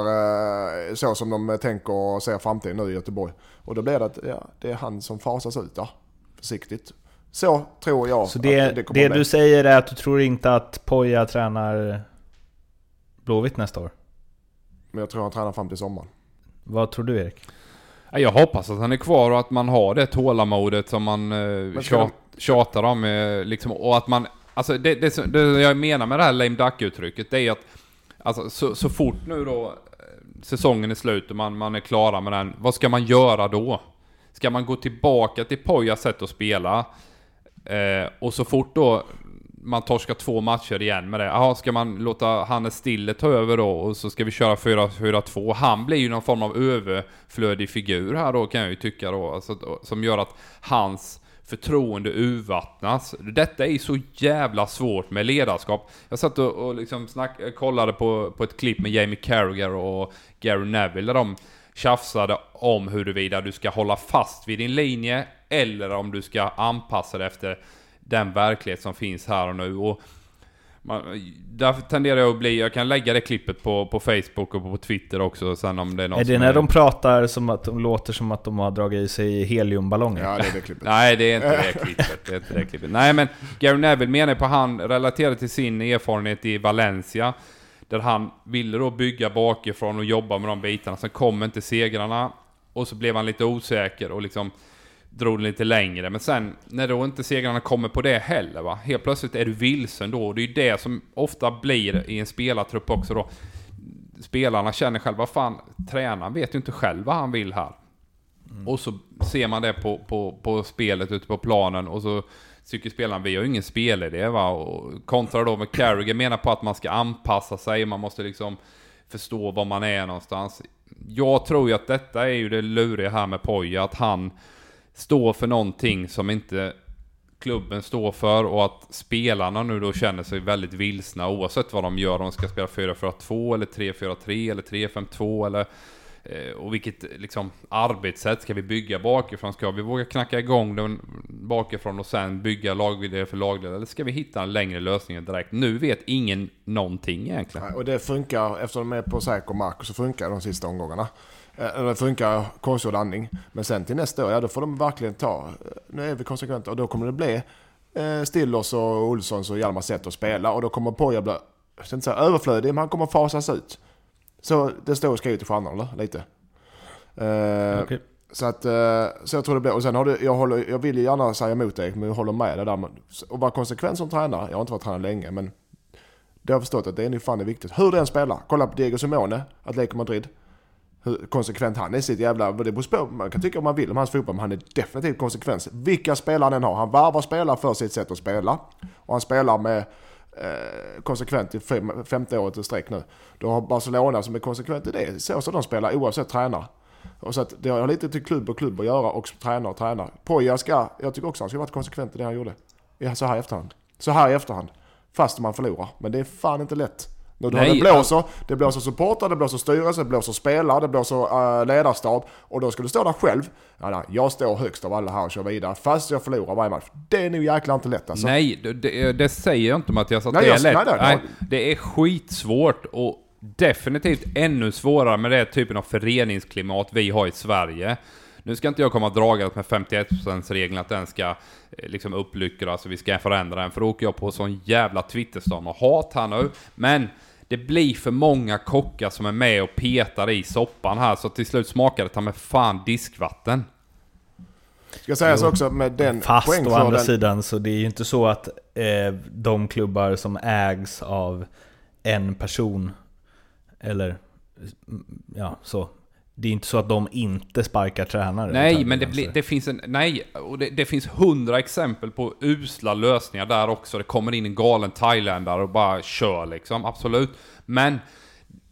eh, så som de tänker och ser framtiden nu i Göteborg. Och då blir det att ja, det är han som fasas ut där, försiktigt. Så tror jag Så det, det, det du säger är att du tror inte att Poja tränar Blåvitt nästa år? Men jag tror han tränar fram till sommaren. Vad tror du Erik? Jag hoppas att han är kvar och att man har det tålamodet som man eh, tjat, tjatar om. Eh, liksom, och att man... Alltså det, det, det, jag menar med det här lame duck-uttrycket, det är att alltså, så, så fort nu då eh, säsongen är slut och man, man är klara med den, vad ska man göra då? Ska man gå tillbaka till Pojas sätt att spela? Eh, och så fort då man torskar två matcher igen med det. Jaha, ska man låta Hannes Stille ta över då och så ska vi köra 4-4-2. Han blir ju någon form av överflödig figur här då kan jag ju tycka då. Alltså, som gör att hans förtroende urvattnas. Detta är ju så jävla svårt med ledarskap. Jag satt och, och liksom snack, kollade på, på ett klipp med Jamie Carragher och Gary Neville där de tjafsade om huruvida du ska hålla fast vid din linje eller om du ska anpassa dig efter den verklighet som finns här och nu. Och man, därför tenderar jag att bli, jag kan lägga det klippet på, på Facebook och på Twitter också sen om det är något Är det när är... de pratar som att de låter som att de har dragit i sig heliumballonger? Ja, det är det klippet. Nej, det är inte det klippet. Det är inte det klippet. Nej, men Gary Neville menar på han relaterar till sin erfarenhet i Valencia. Där han ville då bygga bakifrån och jobba med de bitarna. Sen kom inte segrarna. Och så blev han lite osäker och liksom drog det lite längre. Men sen när då inte segrarna kommer på det heller va. Helt plötsligt är du vilsen då. Och det är ju det som ofta blir i en spelartrupp också då. Spelarna känner själva, fan tränaren vet ju inte själv vad han vill här. Mm. Och så ser man det på, på, på spelet ute på planen och så tycker spelarna vi har ju ingen spelidé va. Och kontra då med Carragher menar på att man ska anpassa sig, man måste liksom förstå var man är någonstans. Jag tror ju att detta är ju det luriga här med Poja, att han står för någonting som inte klubben står för och att spelarna nu då känner sig väldigt vilsna oavsett vad de gör. Om de ska spela 4-4-2 eller 3-4-3 eller 3-5-2 eller eh, och vilket liksom arbetssätt ska vi bygga bakifrån? Ska vi våga knacka igång den bakifrån och sen bygga lagledare för lagledare? Eller ska vi hitta en längre lösning direkt? Nu vet ingen någonting egentligen. Och det funkar, eftersom de är på säker mark så funkar de sista omgångarna. Eh, Det funkar konstgjord andning. Men sen till nästa år, ja då får de verkligen ta, eh, nu är vi konsekventa och då kommer det bli eh, Stillers och Olssons och Hjalmar sätt att spela och då kommer Poja bli, jag ska inte säga överflödig, men han kommer fasas ut. Så det står skrivet i eller? Lite. Eh, Okej. Så att, eh, så jag tror det blir, och sen har du, jag, håller, jag vill ju gärna säga emot dig, men jag håller med dig där Och vara konsekvent som tränare. Jag har inte varit tränare länge, men det har jag förstått att det är nog fan är viktigt. Hur den spelar. Kolla på Diego Simone, Atletico Madrid. Hur konsekvent han är i sitt jävla... Det beror på, man kan tycka om man vill om hans fotboll, men han är definitivt konsekvent. Vilka spelare han än har. Han varvar spelare för sitt sätt att spela. Och han spelar med eh, konsekvent i fem, femte året i sträck nu. Du har Barcelona som är konsekvent i det. Så som de spelar oavsett tränare. Och så att det har lite till klubb och klubb att göra och tränare och tränare. Poja ska, jag tycker också han ska varit konsekvent i det han gjorde. Ja, så här i efterhand. Så här i efterhand. Fast man förlorar. Men det är fan inte lätt. Nu, Nej, det blåser, det blåser supportrar, det blåser styrelse, det blåser spelare, det blåser uh, ledarstab. Och då ska du stå där själv. Ja, nej, jag står högst av alla här och kör vidare. Fast jag förlorar varje match. Det är nog jäkla inte lätt alltså. Nej, det- det, säger jag inte Mattias att Nej, det är jag- lätt. nej, Nej, nej, nej. det är skitsvårt och definitivt ännu svårare med den typen av föreningsklimat vi har i Sverige. Nu ska inte jag komma dragandes med 51%-regeln att den ska eh, liksom uppluckras och vi ska förändra den, för då åker jag på sån jävla Twitterstorm och hat här nu. Men det blir för många kockar som är med och petar i soppan här, så till slut smakar det ta med fan diskvatten. Ska sägas också med den Fast å andra sidan så det är ju inte så att eh, de klubbar som ägs av en person, eller ja, så. Det är inte så att de inte sparkar tränare. Nej, men det, alltså- blir, det finns en... Nej, och det, det finns hundra exempel på usla lösningar där också. Det kommer in en galen thailändare och bara kör liksom, absolut. Men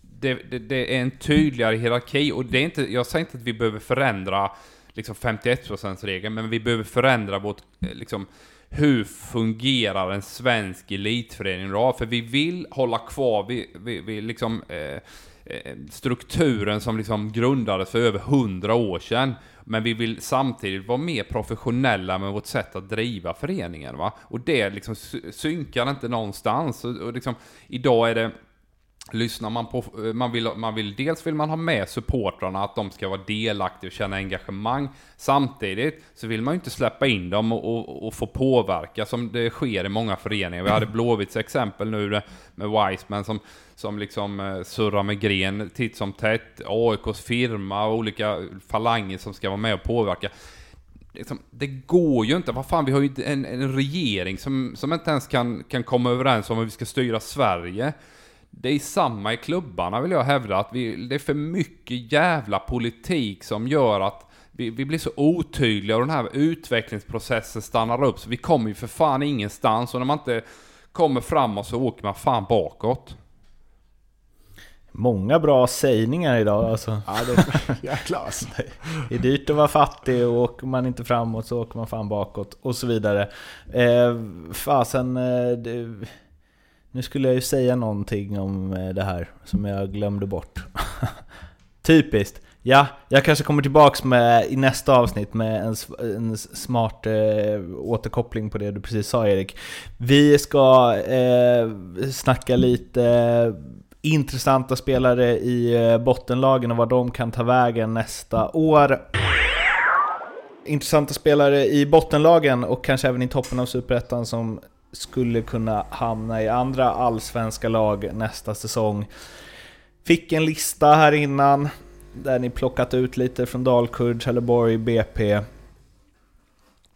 det, det, det är en tydligare hierarki och det är inte... Jag säger inte att vi behöver förändra liksom 51%-regeln, men vi behöver förändra vårt, eh, liksom, hur fungerar en svensk elitförening då? För vi vill hålla kvar vid, vid, vid liksom, eh, eh, strukturen som liksom grundades för över hundra år sedan. Men vi vill samtidigt vara mer professionella med vårt sätt att driva föreningen. Va? Och det liksom synkar inte någonstans. Och, och liksom, idag är det Lyssnar man på, man vill, man vill, dels vill man ha med supportrarna, att de ska vara delaktiga och känna engagemang. Samtidigt så vill man ju inte släppa in dem och, och, och få påverka som det sker i många föreningar. Vi hade Blåvitts exempel nu med Wiseman som, som liksom eh, surrar med gren titt som tätt. AIKs firma och olika falanger som ska vara med och påverka liksom, det går ju inte. Vad fan, vi har ju en, en regering som, som inte ens kan, kan komma överens om hur vi ska styra Sverige. Det är samma i klubbarna vill jag hävda, att vi, det är för mycket jävla politik som gör att vi, vi blir så otydliga och den här utvecklingsprocessen stannar upp. Så vi kommer ju för fan ingenstans och när man inte kommer framåt så åker man fan bakåt. Många bra sägningar idag alltså. Ja, det är jäklar alltså. Det är dyrt att vara fattig och åker man inte framåt så åker man fan bakåt och så vidare. Eh, fasen, eh, det, nu skulle jag ju säga någonting om eh, det här som jag glömde bort. Typiskt. Ja, jag kanske kommer tillbaks med, i nästa avsnitt med en, en smart eh, återkoppling på det du precis sa Erik. Vi ska eh, snacka lite eh, intressanta spelare i eh, bottenlagen och vad de kan ta vägen nästa år. Intressanta spelare i bottenlagen och kanske även i toppen av Superettan som skulle kunna hamna i andra allsvenska lag nästa säsong. Fick en lista här innan där ni plockat ut lite från Dalkurd, Trelleborg, BP.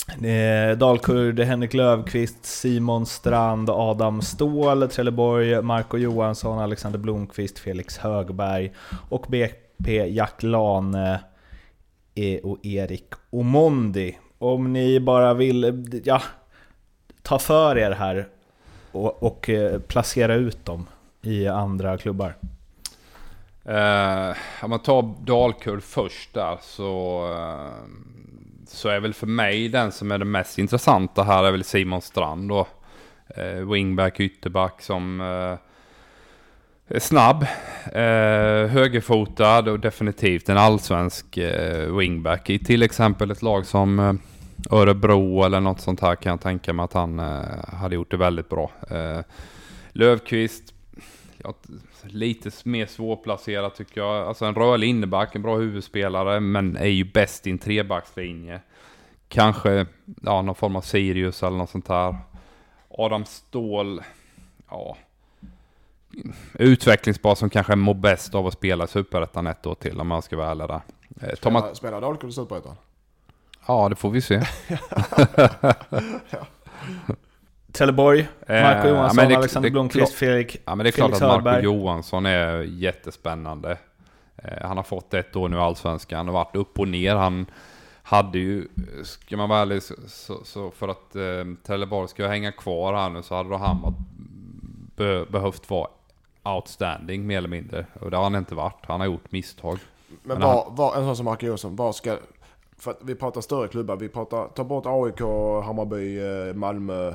Eh, Dalkurd, Henrik Lövqvist, Simon Strand, Adam Ståhl, Trelleborg, Marco Johansson, Alexander Blomqvist, Felix Högberg och BP Jack Lane e- och Erik Omondi. Om ni bara vill ja, ta för er här och, och eh, placera ut dem i andra klubbar. Eh, om man tar Dalkurd först där så, eh, så är väl för mig den som är det mest intressanta här är väl Simon Strand då. Eh, wingback, ytterback som eh, är snabb, eh, högerfotad och definitivt en allsvensk eh, wingback i till exempel ett lag som eh, Örebro eller något sånt här kan jag tänka mig att han eh, hade gjort det väldigt bra. Eh, Lövqvist ja, lite mer svårplacerad tycker jag. Alltså en rörlig inneback, en bra huvudspelare, men är ju bäst i en trebackslinje. Kanske ja, någon form av Sirius eller något sånt här. Adam Ståhl, ja. Utvecklingsbar som kanske mår bäst av att spela i Superettan ett år till om man ska vara ärlig där. Eh, Thomas, Spelar, Dalkurd i Superettan? Ja det får vi se. Trelleborg, Marco Eh, Johansson, men det- Alexander det- Blomqvist, Fredrik Ja men det är Felix klart att Marco Hörberg. Johansson är jättespännande. Eh, han har fått ett år nu i Allsvenskan. Han har varit upp och ner. Han hade ju, ska man vara ärlig, så, så, så för att eh, Trelleborg ska hänga kvar här nu så hade då han varit, be, behövt vara outstanding mer eller mindre. Och det har han inte varit. Han har gjort misstag. Men, Men var, var, en sån som Marco Johansson, var ska... För att vi pratar större klubbar, vi pratar, ta bort AIK, Hammarby, eh, Malmö.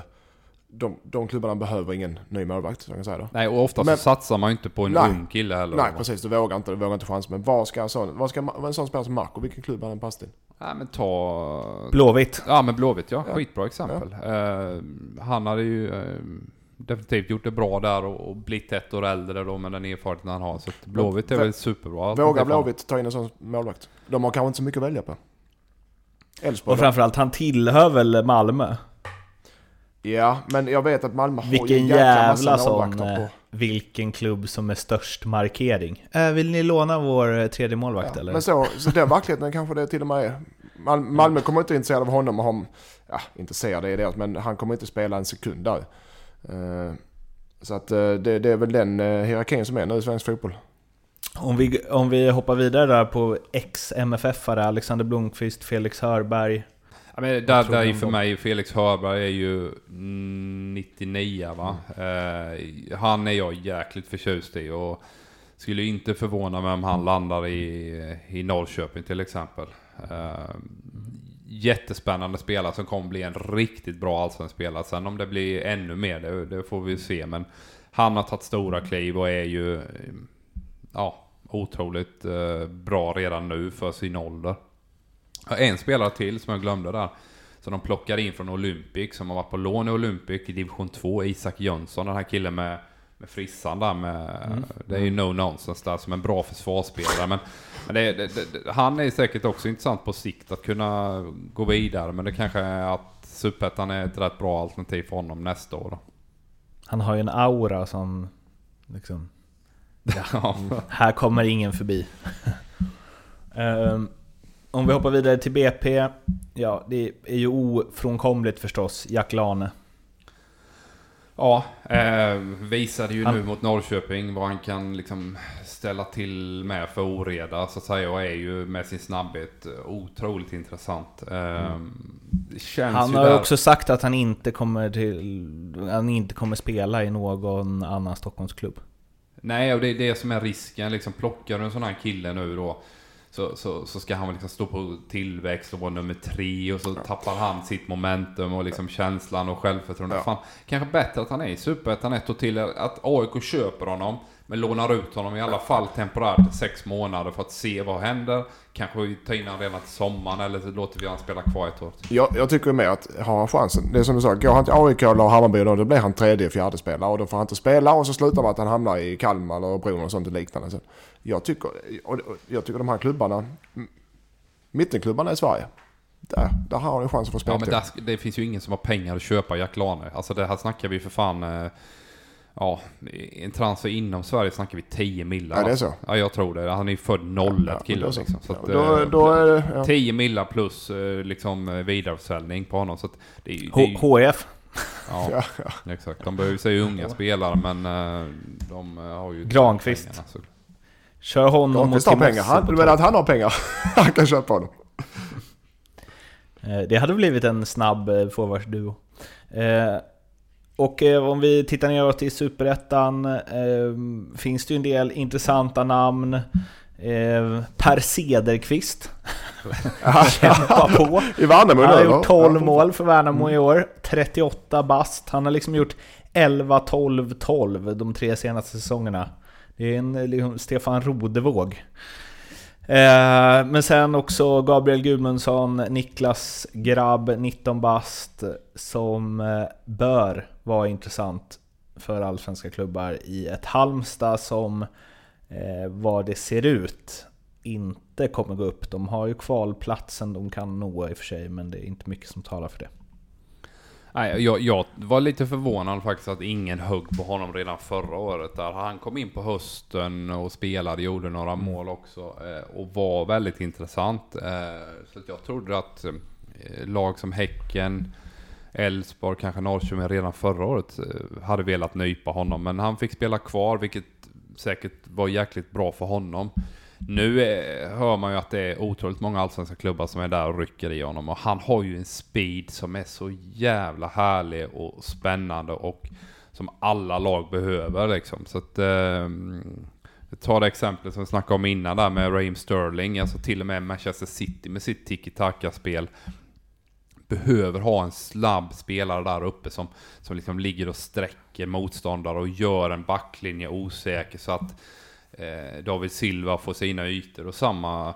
De, de klubbarna behöver ingen ny målvakt, så jag kan säga då. Nej och ofta Men- så satsar man ju inte på en Nej. ung kille heller. Nej precis, du vågar inte, du vågar inte chans. Men var ska en sån, var ska en sån spelare som Marco, vilken klubb har han passat till? Nej men ta... Blåvitt. Ja men Blåvitt ja, Ja. skitbra exempel. Eh, han hade ju eh, definitivt gjort det bra där och, och blivit ett år äldre då med den erfarenheten han har. Så Blåvitt är vä- väl superbra. Vågar honom. Blåvitt ta in en sån målvakt? De har kanske inte så mycket att välja på. Elfsborg Och framförallt, han tillhör väl Malmö? Ja, men jag vet att Malmö har Vilken en jävla massa sån... målvakter eh, på. Vilken klubb som är störst markering. Äh, vill ni låna vår eh, tredje målvakt Ja, eller? men så, så den verkligheten kanske det till och med är. Mal Malmö kommer inte intresserad av honom och han, ja, intresserad är det, men han kommer inte spela en sekund där. Eh, så att eh, det, det är väl den uh, hierarkin som är nu i svensk fotboll. Om vi, om vi hoppar vidare där på ex-MFF-are, Alexander Blomqvist, Felix Hörberg. Ja, men där, där är för mig Felix Hörberg är ju mm, 99 va. Eh, han är jag jäkligt förtjust i och skulle inte förvåna mig om han landar i, i Norrköping till exempel. Eh, jättespännande spelare som kommer bli en riktigt bra allsvensk spelare. Sen om det blir ännu mer, det, det får vi se. Men han har tagit stora kliv och är ju ja, otroligt eh, bra redan nu för sin ålder. En spelare till som jag glömde där. Som de plockade in från Olympic, som har varit på lån i Olympic i division 2. Isak Jönsson, den här killen med, med frissan där med... Det är ju no nonsense där, som en bra försvarsspelare. Men, men det, det, det, han är säkert också intressant på sikt att kunna gå vidare. Men det kanske är att Superettan är ett rätt bra alternativ för honom nästa år. Då. Han har ju en aura som... Liksom, Ja. här kommer ingen förbi. Ehm, om vi hoppar vidare till BP. Ja, det är ju ofrånkomligt förstås, Jack Lane. Ja, eh, visade ju Han- nu mot Norrköping vad han kan liksom ställa till med för oreda så att säga och är ju med sin snabbhet otroligt intressant. Eh, Han ju har där... också sagt att han inte kommer till... Han inte kommer spela i någon annan Stockholmsklubb. Nej, och det är det som är risken. Liksom, plockar du en sån här kille nu då så, så, så ska han liksom stå på tillväxt och vara nummer tre och så tappar han sitt momentum och liksom känslan och självförtroendet. Ja. Fan, kanske bättre att han är i Superettan ett år till. Att AIK köper honom men lånar ut honom i alla fall temporärt sex månader för att se vad händer. Kanske vi tar in honom redan till sommaren eller så låter vi honom spela kvar ett år. Jag, jag tycker mer att har han chansen, det är som du sa, går han till AIK eller Hammarby då, då blir han tredje, fjärde spelare och då får han inte spela och så slutar med att han hamnar i Kalmar eller Örebro och sånt liknande. Så jag, tycker, och, och, jag tycker de här klubbarna, mittenklubbarna i Sverige, där, där har han en chans att få spela Ja men där, det finns ju ingen som har pengar att köpa Jack Lane. Alltså det här snackar vi för fan... eh, Ja, en transfer inom Sverige snackar vi 10 millar. Ja, det är så. Ja, jag tror det. Han är ju född 01 Ja, killen så. liksom. Så att, Ja, då, eh, då är det, ja. 10 millar plus eh, liksom eh, vidareförsäljning på honom. Så att det är, det är, HF. ja, Ja, ja. exakt. De behöver sig unga spelare men de har ju... Granqvist. pengarna, så- Kör honom mot Granqvist har Timossi pengar. Han, du menar att han har pengar? han kan köpa honom. Det hade blivit en snabb forwardsduo. Och eh, om vi tittar neråt i Superettan eh, finns det ju en del intressanta namn. Eh, per Cederqvist. Kämpa på. I Värnamo Han har gjort va? 12 Ja, mål för Värnamo i år. 38 bast. Han har liksom gjort 11, 12, 12 de tre senaste säsongerna. Det är en liksom, Stefan Rodevåg. Eh, men sen också Gabriel Gudmundsson, Niklas Grabb, 19 bast, som eh, bör vara intressant för allsvenska klubbar i ett Halmstad som eh, vad det ser ut inte kommer gå upp. De har ju kvalplatsen de kan nå i och för sig, men det är inte mycket som talar för det. Nej, jag, jag var lite förvånad faktiskt att ingen högg på honom redan förra året. Där han kom in på hösten och spelade, gjorde några Mm. mål också eh, och var väldigt intressant. Eh, Så jag trodde att eh, lag som Häcken, Elfsborg, kanske Norrköping redan förra året eh, hade velat nypa honom. Men han fick spela kvar, vilket säkert var jäkligt bra för honom. Nu eh, hör man ju att det är otroligt många allsvenska klubbar som är där och rycker i honom. Och han har ju en speed som är så jävla härlig och spännande och som alla lag behöver liksom. Så att... Eh, Ta det exemplet som vi snackade om innan där med Raheem Sterling. Alltså till och med Manchester City med sitt tiki-taka-spel behöver ha en snabb spelare där uppe som, som liksom ligger och sträcker motståndare och gör en backlinje osäker så att eh, David Silva får sina ytor och samma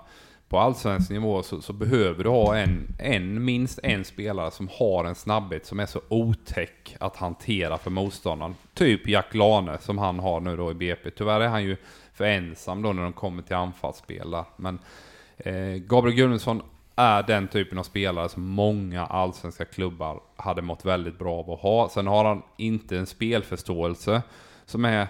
på allsvensk nivå så, så behöver du ha en, en, minst en spelare som har en snabbhet som är så otäck att hantera för motståndaren. Typ Jack Lane som han har nu då i BP. Tyvärr är han ju för ensam då när de kommer till anfallsspel där. Men eh, Gabriel Gunnarsson är den typen av spelare som många allsvenska klubbar hade mått väldigt bra av att ha. Sen har han inte en spelförståelse som är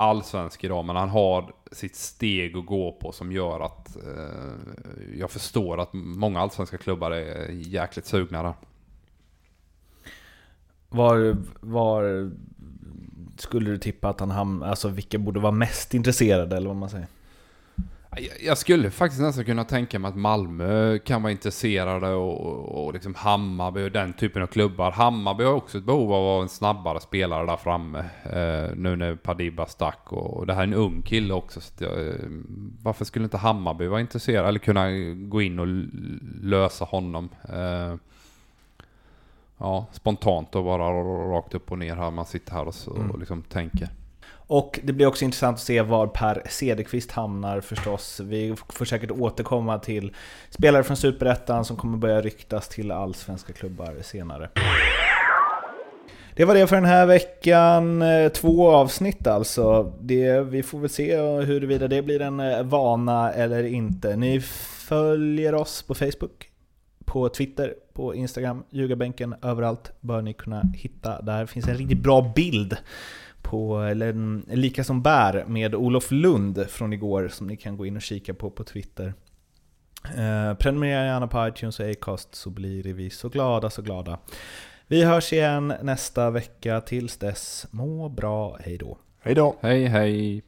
allsvensk idag, men han har sitt steg att gå på som gör att eh, jag förstår att många allsvenska klubbar är jäkligt sugna där. Var, var skulle du tippa att han hamnar, alltså vilka borde vara mest intresserade eller vad man säger? Jag- skulle faktiskt nästan kunna tänka mig att Malmö kan vara intresserade och, och, liksom Hammarby och den typen av klubbar. Hammarby har också ett behov av en snabbare spelare där framme. Eh, nu när Padiba stack och, och det här är en ung kille också. Så jag, eh, varför skulle inte Hammarby vara intresserad eller kunna gå in och lösa honom? Eh, ja, spontant och bara rakt upp och ner här. Man sitter här och, så, och liksom tänker. Och det blir också intressant att se var Per Cederqvist hamnar förstås. Vi får säkert återkomma till spelare från Superettan som kommer börja ryktas till allsvenska klubbar senare. Det var det för den här veckan. Eh, två avsnitt alltså. Det, vi får väl se huruvida det blir en eh, vana eller inte. Ni följer oss på Facebook, på Twitter, på Instagram, Ljugarbänken, överallt bör ni kunna hitta. Där finns en riktigt bra bild på, eller en lika som bär med Olof Lund från igår som ni kan gå in och kika på på Twitter. Eh, prenumerera gärna på iTunes och Acast så blir vi så glada, så glada. Vi hörs igen nästa vecka. Tills dess, må bra, hej då. Hej då! Hej hej!